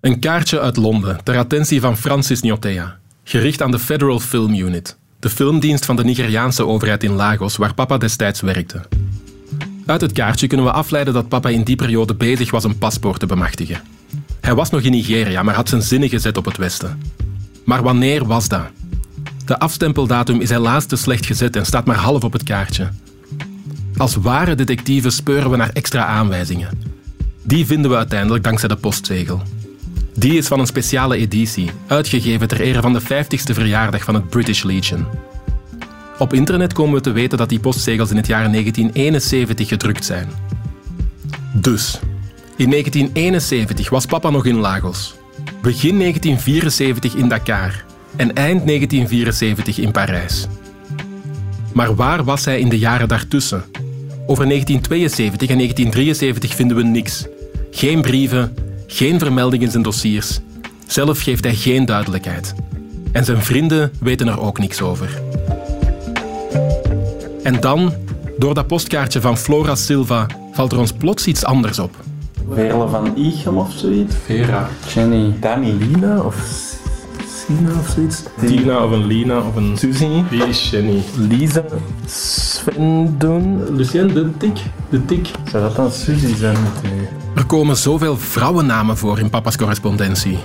Een kaartje uit Londen ter attentie van Francis Niotea, gericht aan de Federal Film Unit de filmdienst van de Nigeriaanse overheid in Lagos, waar papa destijds werkte. Uit het kaartje kunnen we afleiden dat papa in die periode bezig was een paspoort te bemachtigen. Hij was nog in Nigeria, maar had zijn zinnen gezet op het Westen. Maar wanneer was dat? De afstempeldatum is helaas te slecht gezet en staat maar half op het kaartje. Als ware detectieven speuren we naar extra aanwijzingen. Die vinden we uiteindelijk dankzij de postzegel. Die is van een speciale editie, uitgegeven ter ere van de 50ste verjaardag van het British Legion. Op internet komen we te weten dat die postzegels in het jaar 1971 gedrukt zijn. Dus, in 1971 was papa nog in Lagos. Begin 1974 in Dakar en eind 1974 in Parijs. Maar waar was hij in de jaren daartussen? Over 1972 en 1973 vinden we niks. Geen brieven, geen vermelding in zijn dossiers. Zelf geeft hij geen duidelijkheid. En zijn vrienden weten er ook niks over. En dan, door dat postkaartje van Flora Silva, valt er ons plots iets anders op. Verle van Ichem of zoiets? Vera. Jenny. Danny. Lina of Sina of zoiets? Tina of een Lina of een... Suzy. Wie is Jenny? Lisa. Sven doen. Lucien, de tik. De tik. Zou dat dan Suzy zijn met u? Er komen zoveel vrouwennamen voor in papa's correspondentie.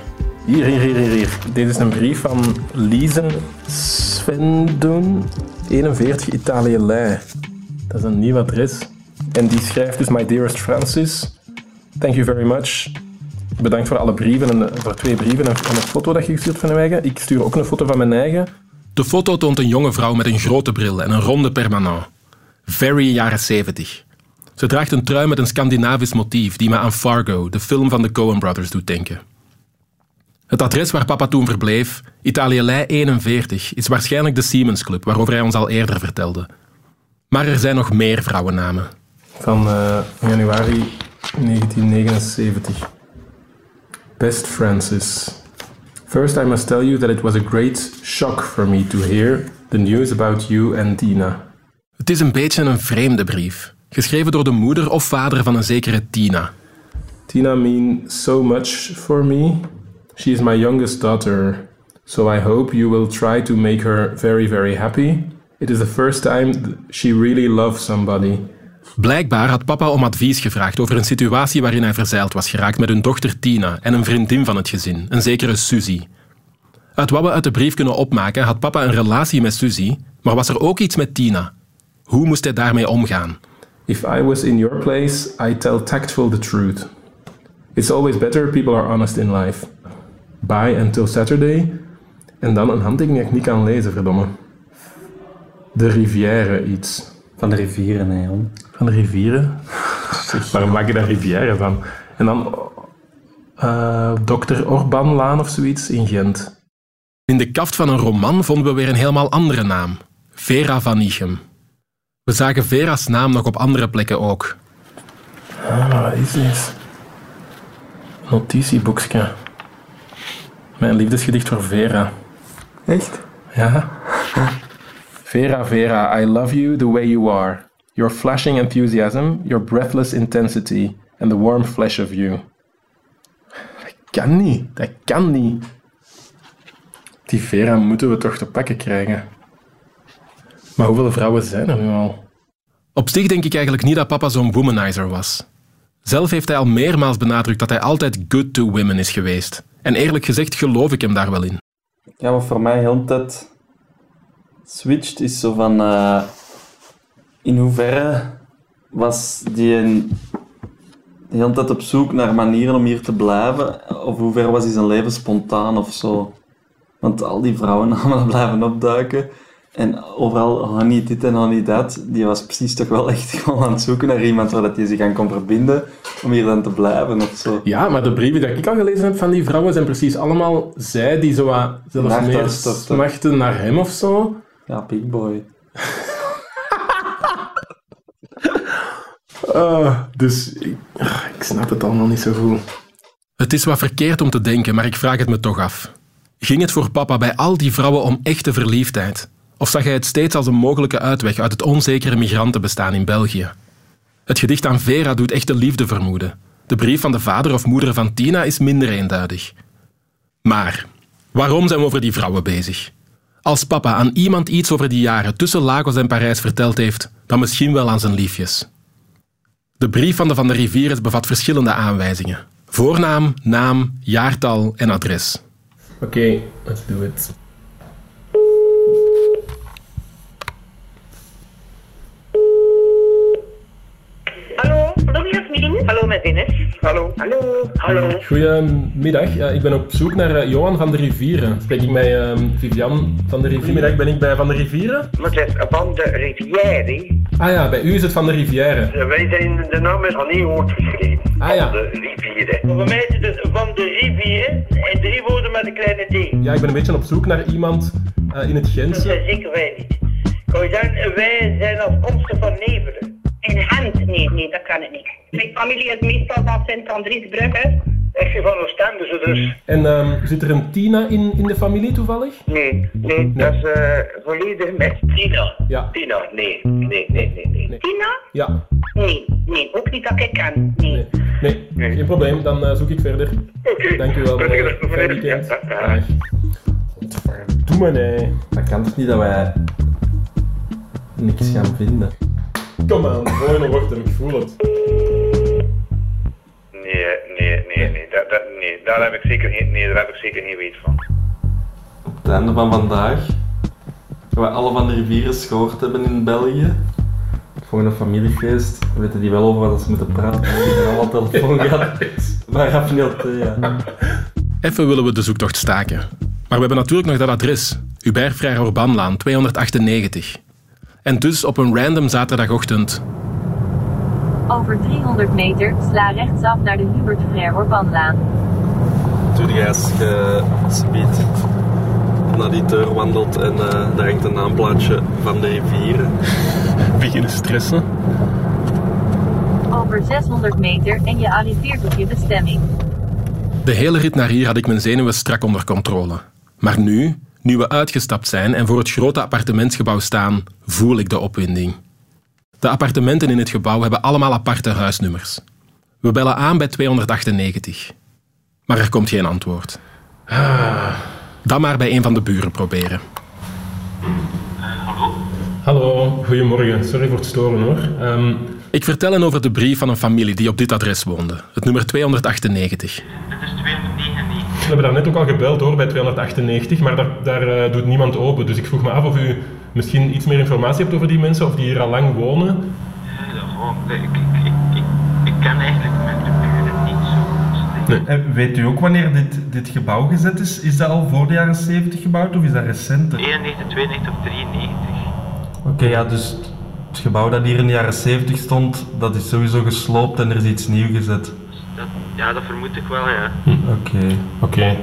Hier, hier, hier, hier. Dit is een brief van Lise Svendoen, 41 Italië Lei. Dat is een nieuw adres. En die schrijft dus My dearest Francis, thank you very much. Bedankt voor alle brieven en voor twee brieven en een foto dat je gestuurd van eigen. Ik stuur ook een foto van mijn eigen. De foto toont een jonge vrouw met een grote bril en een ronde permanent. Very jaren 70. Ze draagt een trui met een Scandinavisch motief die me aan Fargo, de film van de Coen Brothers, doet denken. Het adres waar papa toen verbleef, Italië Lei 41, is waarschijnlijk de Siemens Club, waarover hij ons al eerder vertelde. Maar er zijn nog meer vrouwennamen. Van uh, januari 1979. Best Francis. First, I must tell you that it was a great shock for me to hear the news about you and Tina. Het is een beetje een vreemde brief, geschreven door de moeder of vader van een zekere Tina. Tina means so much for me. She is my youngest daughter, so I hope you will try to make her very, very happy. It is the first time she really loves somebody. Blijkbaar had papa om advies gevraagd over een situatie waarin hij verzeild was geraakt met hun dochter Tina en een vriendin van het gezin, een zekere Suzy. Uit wat we uit de brief kunnen opmaken, had papa een relatie met Suzy, maar was er ook iets met Tina. Hoe moest hij daarmee omgaan? If I was in your place, I tell tactful the truth. It's always better people are honest in life. Bye until Saturday. En dan een handtekening die ik niet kan lezen, verdomme. De rivière iets. Van de rivieren, nee, Jan. Van de rivieren? Waarom maak je daar rivière van? En dan uh, Dr. Orbanlaan of zoiets in Gent. In de kaft van een roman vonden we weer een helemaal andere naam. Vera van Ichem. We zagen Vera's naam nog op andere plekken ook. Ah, wat is dit? Notitieboekje. Mijn liefdesgedicht voor Vera. Echt? Ja. [laughs] Vera, Vera, I love you the way you are. Your flashing enthusiasm, your breathless intensity, and the warm flesh of you. Dat kan niet, dat kan niet. Die Vera moeten we toch te pakken krijgen. Maar hoeveel vrouwen zijn er nu al? Op zich denk ik eigenlijk niet dat papa zo'n womanizer was. Zelf heeft hij al meermaals benadrukt dat hij altijd good to women is geweest. En eerlijk gezegd geloof ik hem daar wel in. Ja, maar voor mij heel de tijd switcht is zo van... Uh, in hoeverre was die een, de hele tijd op zoek naar manieren om hier te blijven? Of hoe ver was hij zijn leven spontaan of zo? Want al die vrouwennamen [laughs] blijven opduiken. En overal honey dit en honey dat. Die was precies toch wel echt [laughs] gewoon aan het zoeken naar iemand waar dat hij zich aan kon verbinden. Om hier dan te blijven of zo. Ja, maar de brieven die ik al gelezen heb van die vrouwen zijn precies allemaal zij die zo wat zelfs meer smachten naar hem of zo. Ja, big boy. uh, [laughs] dus ik, ik snap het allemaal niet zo goed. Het is wat verkeerd om te denken, maar ik vraag het me toch af. Ging het voor papa bij al die vrouwen om echte verliefdheid? Of zag hij het steeds als een mogelijke uitweg uit het onzekere migrantenbestaan in België? Het gedicht aan Vera doet echte liefde vermoeden. De brief van de vader of moeder van Tina is minder eenduidig. Maar waarom zijn we over die vrouwen bezig? Als papa aan iemand iets over die jaren tussen Lagos en Parijs verteld heeft, dan misschien wel aan zijn liefjes. De brief van de Van de Rivières bevat verschillende aanwijzingen. Voornaam, naam, jaartal en adres. Oké, let's do it. Hallo, Louis Jasmin. Hallo met Ines. Hallo. Hallo. Hallo. Goedemiddag. Ja, ik ben op zoek naar uh, Johan van de Rivieren. Spreek ik met uh, Vivian van de Rivieren? Goedemiddag, ben ik bij Van de Rivieren? Wat is Van de Rivière? Ah ja, bij u is het Van de Rivière. Uh, wij zijn de naam is aan woord geschreven. Ah ja. Van de Rivieren. Voor mij is het Van de Rivieren en drie woorden met een kleine D. Ja, ik ben een beetje op zoek naar iemand in het Gentse. Dat zijn zeker wij niet. Kan je zeggen, wij zijn afkomstig van Nevelen. In Gent? Nee, nee, dat kan ik niet. Mijn familie is meestal van Sint-Andriesbrugge. Ik ben van Oostende, dus. En um, zit er een Tina in, in de familie toevallig? Nee, nee, nee. dat is uh, volledig met Tina. Ja. Tina, nee, nee, nee, nee. nee. nee. Tina? Ja. Nee, nee, ook niet dat ik ken. Nee. Nee, nee. nee. geen probleem, dan uh, zoek ik verder. Oké. Okay. Dank u wel. Weekend. Ja, ja. Godverdomme, nee. Dat kan toch niet dat wij niks gaan vinden? Kom aan, gewoon wachten, ik voel het. Nee, nee, nee, nee, dat, dat, nee, daar heb ik zeker geen, nee, daar heb ik zeker geen weet van. Op het einde van vandaag, we alle van de rivieren gehoord hebben in België, voor een familiefeest, weten die wel over wat ze moeten praten. Die hebben allemaal telefoon gehad. Maar raffineerd, ja. Even willen we de zoektocht staken. Maar we hebben natuurlijk nog dat adres. Hubert Frère Orbanlaan, 298. En dus op een random zaterdagochtend. Over 300 meter sla rechtsaf naar de Hubert Frère Orbanlaan. Toen jij als je speed naar die deur wandelt en uh, daar hangt een naamplaatje van de rivieren. [laughs] Beginnen stressen. Over 600 meter en je arriveert op je bestemming. De hele rit naar hier had ik mijn zenuwen strak onder controle. Maar nu, nu we uitgestapt zijn en voor het grote appartementsgebouw staan, voel ik de opwinding. De appartementen in het gebouw hebben allemaal aparte huisnummers. We bellen aan bij 298. Maar er komt geen antwoord. Ah. Dan maar bij een van de buren proberen. hallo? Hallo, goedemorgen. Sorry voor het storen hoor. Um, ik vertel hen over de brief van een familie die op dit adres woonde. Het nummer 298. Het is 299. We hebben daar net ook al gebeld hoor, bij 298, maar daar, daar uh, doet niemand open. Dus ik vroeg me af of u misschien iets meer informatie hebt over die mensen, of die hier al lang wonen. Ja, ik, ik, ik, ik, ik ken eigenlijk met de buren niet zo. Nee. En weet u ook wanneer dit, dit gebouw gezet is? Is dat al voor de jaren 70 gebouwd of is dat recenter? 91, 92 of 93. Oké, okay, ja, dus het gebouw dat hier in de jaren 70 stond, dat is sowieso gesloopt en er is iets nieuw gezet. Ja, dat vermoed ik wel, ja. Hm. Oké. Okay. Oké.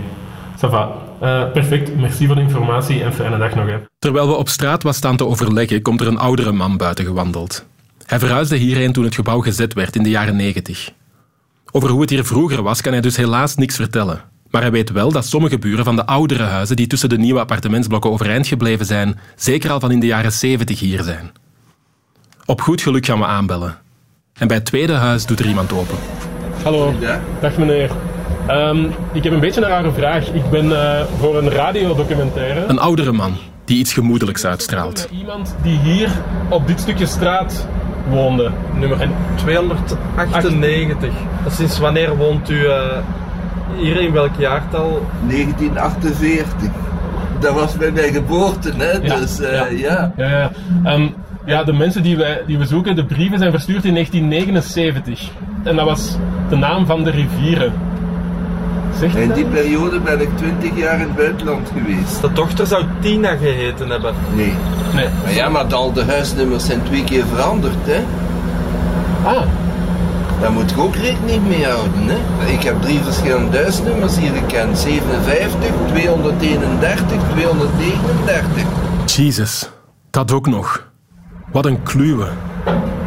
Okay. Uh, perfect, merci voor de informatie en fijne dag nog. Hè. Terwijl we op straat wat staan te overleggen, komt er een oudere man buiten gewandeld. Hij verhuisde hierheen toen het gebouw gezet werd in de jaren 90. Over hoe het hier vroeger was, kan hij dus helaas niks vertellen. Maar hij weet wel dat sommige buren van de oudere huizen die tussen de nieuwe appartementsblokken overeind gebleven zijn, zeker al van in de jaren 70 hier zijn. Op goed geluk gaan we aanbellen. En bij het tweede huis doet er iemand open. Hallo. Ja? Dag meneer. Um, ik heb een beetje een rare vraag. Ik ben uh, voor een radiodocumentaire. Een oudere man die iets gemoedelijks uitstraalt. Iemand die hier op dit stukje straat woonde. Nummer 298. Sinds wanneer woont u uh, hier in welk jaartal? 1948. Dat was bij mijn geboorte, hè? Ja. Dus uh, ja. Ja, ja. ja. Um, ja, de mensen die, wij, die we zoeken, de brieven zijn verstuurd in 1979. En dat was de naam van de rivieren. Zegt in die periode ben ik 20 jaar in het buitenland geweest. De dochter zou Tina geheten hebben. Nee. nee. Maar ja, maar al de huisnummers zijn twee keer veranderd, hè? Ah. Daar moet ik ook rekening mee houden, hè? Ik heb drie verschillende huisnummers hier gekend: 57, 231, 239. Jesus, dat ook nog. Wat een kluwe.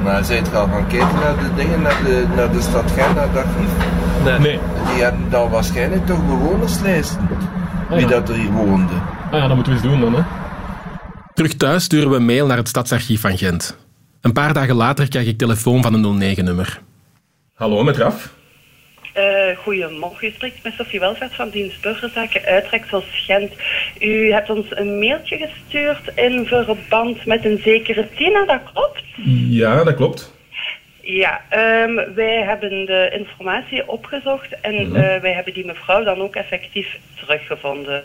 Maar zijt je al gaan kijken naar de dingen, naar de, naar de stad Gent, naar dat Nee. nee. Die hadden dan waarschijnlijk toch bewonerslijsten. Wie ja. dat er hier woonde. Ah ja, dat moeten we eens doen dan, hè. Terug thuis sturen we een mail naar het stadsarchief van Gent. Een paar dagen later krijg ik telefoon van een 09-nummer. Hallo, met Raf. Uh, goedemorgen, u spreekt met Sofie Welvaart van Dienst Burgerzaken Uitreksel Gent. U hebt ons een mailtje gestuurd in verband met een zekere Tina, dat klopt? Ja, dat klopt. Ja, ehm, wij hebben de informatie opgezocht en Mhm. eh, wij hebben die mevrouw dan ook effectief teruggevonden.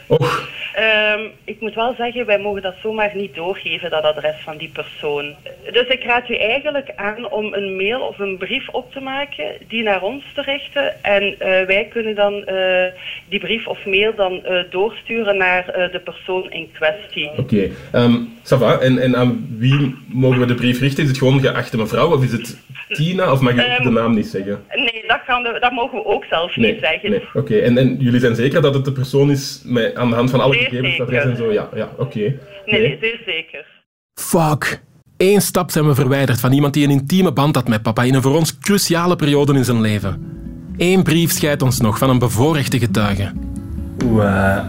Ehm, ik moet wel zeggen, wij mogen dat zomaar niet doorgeven, dat adres van die persoon. Dus ik raad u eigenlijk aan om een mail of een brief op te maken, die naar ons te richten. En eh, wij kunnen dan eh, die brief of mail dan doorsturen naar de persoon in kwestie. Oké, ehm ça va. En, en aan wie mogen we de brief richten? Is het gewoon geachte mevrouw of is het Tina? Of mag je Ehm, de naam niet zeggen? Nee, dat, gaan we, dat mogen we ook zelf Nee, niet zeggen. nee. Oké, en, en jullie zijn zeker dat het de persoon is met, aan de hand van alle Zeer gegevens, zeker. adres en zo? Ja, ja oké. Nee, nee, zeer zeker. Fuck. Eén stap zijn we verwijderd van iemand die een intieme band had met papa in een voor ons cruciale periode in zijn leven. Eén brief scheidt ons nog van een bevoorrechte getuige. Oeh, eh,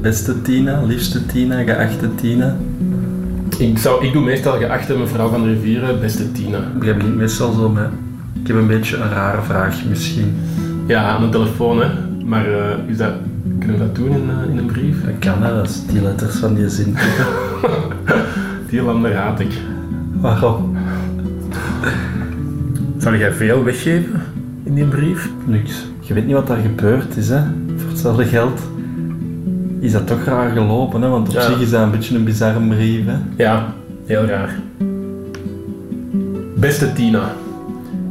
beste Tina, liefste Tina, geachte Tina. Ik, zou, ik doe meestal geachte mevrouw van de Rivieren, beste Tina. Ik begint meestal zo met... Ik heb een beetje een rare vraag misschien. Ja, aan de telefoon, hè. Maar eh, is dat, kunnen we dat doen in, eh, in een brief? Dat kan, hè. Dat is die letters van die zin. [laughs] Die landen raad ik. Waarom? Zou jij veel weggeven in die brief? Niks. Je weet niet wat daar gebeurd is, hè. Voor hetzelfde geld is dat toch raar gelopen, hè. Want op Ja. zich is dat een beetje een bizarre brief, hè. Ja, heel raar. Beste Tina,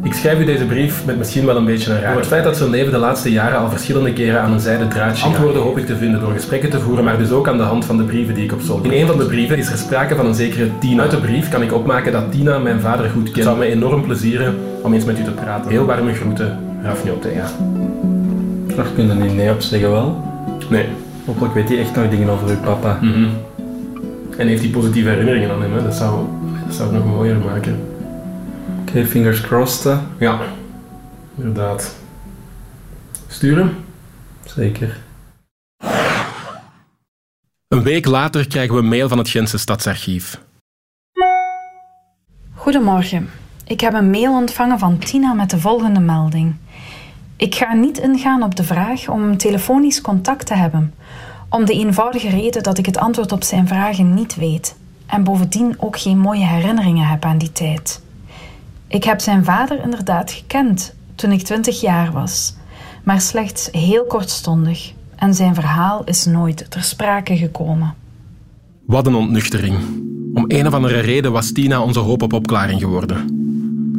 ik schrijf u deze brief met misschien wel een beetje een raar. Door het feit dat zijn leven de laatste jaren al verschillende keren aan een zijde draadje Antwoorden hoop ik te vinden door gesprekken te voeren, maar dus ook aan de hand van de brieven die ik opzoek. In een van de brieven is er sprake van een zekere Tina. Uit de brief kan ik opmaken dat Tina mijn vader goed kent. Het zou me enorm plezieren om eens met u te praten. Heel warme groeten, Rafniotea. Daar kun je niet nee op zeggen, wel. Nee. Hopelijk weet hij echt nog dingen over uw papa. Mhm. En heeft hij positieve herinneringen aan hem, hè? Dat, zou, dat zou het nog mooier maken. Oké, fingers crossed, hè. Ja, inderdaad. Sturen? Zeker. Een week later krijgen we een mail van het Gentse Stadsarchief. Goedemorgen. Ik heb een mail ontvangen van Tina met de volgende melding. Ik ga niet ingaan op de vraag om telefonisch contact te hebben, om de eenvoudige reden dat ik het antwoord op zijn vragen niet weet en bovendien ook geen mooie herinneringen heb aan die tijd. Ik heb zijn vader inderdaad gekend toen ik twintig jaar was, maar slechts heel kortstondig en zijn verhaal is nooit ter sprake gekomen. Wat een ontnuchtering. Om een of andere reden was Tina onze hoop op opklaring geworden.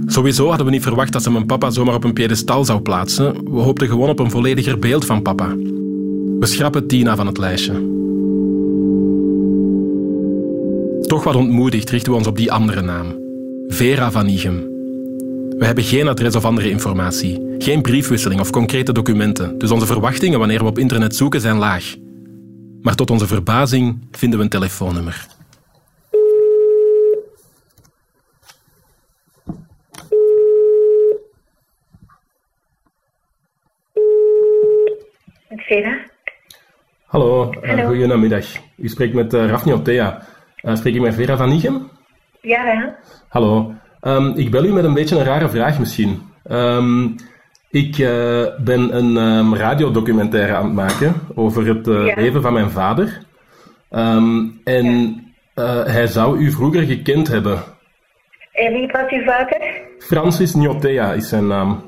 Sowieso hadden we niet verwacht dat ze mijn papa zomaar op een piedestal zou plaatsen. We hoopten gewoon op een vollediger beeld van papa. We schrappen Tina van het lijstje. Toch wat ontmoedigd richten we ons op die andere naam. Vera van Igem. We hebben geen adres of andere informatie, geen briefwisseling of concrete documenten, dus onze verwachtingen wanneer we op internet zoeken zijn laag. Maar tot onze verbazing vinden we een telefoonnummer. Vera? Hallo, uh, Hallo. goedemiddag. U spreekt met uh, Rafni. Uh, spreek ik met Vera van Igem? Ja, ja. Hallo. Ehm, ik bel u met een beetje een rare vraag misschien. Ehm, ik eh, ben een ehm, radiodocumentaire aan het maken over het eh, Ja. leven van mijn vader. En eh, hij zou u vroeger gekend hebben. En wie was uw vader? Francis Niotea is zijn naam.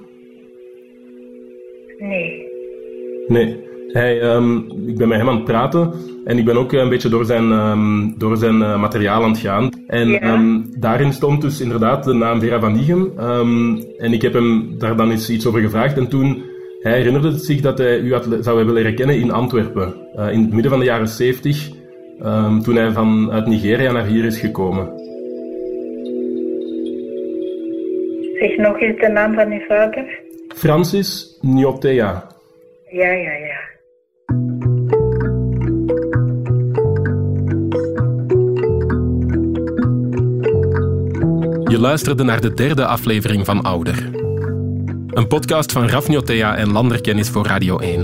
Nee. Nee, hij, ehm, ik ben met hem aan het praten en ik ben ook een beetje door zijn, ehm, door zijn eh, materiaal aan het gaan. En Ja. ehm, daarin stond dus inderdaad de naam Vera van Nigem. Ehm, en ik heb hem daar dan eens iets over gevraagd. En toen, hij herinnerde zich dat hij u had, zou hebben leren kennen in Antwerpen. eh, in het midden van de jaren 70, ehm, toen hij vanuit Nigeria naar hier is gekomen. Zeg nog eens de naam van uw vader. Francis Niotea. Ja, ja, ja. Je luisterde naar de derde aflevering van Ouder. Een podcast van Rafniotea en Landerkennis voor Radio 1.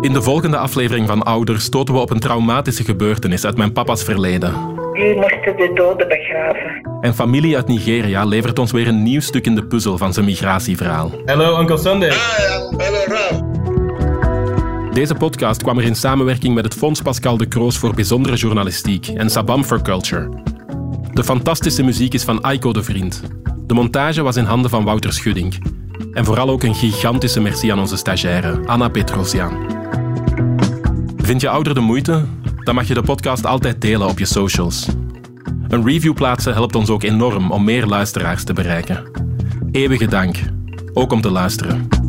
In de volgende aflevering van Ouder stoten we op een traumatische gebeurtenis uit mijn papa's verleden. Die moesten de doden begraven. En familie uit Nigeria levert ons weer een nieuw stuk in de puzzel van zijn migratieverhaal. Hallo, Uncle Sunday. Deze podcast kwam er in samenwerking met het Fonds Pascal de Kroos voor Bijzondere Journalistiek en Sabam for Culture. De fantastische muziek is van Aiko de Vriend. De montage was in handen van Wouter Schudding. En vooral ook een gigantische merci aan onze stagiaire, Anna Petrosian. Vind je ouder de moeite? Dan mag je de podcast altijd delen op je socials. Een review plaatsen helpt ons ook enorm om meer luisteraars te bereiken. Eeuwige dank, ook om te luisteren.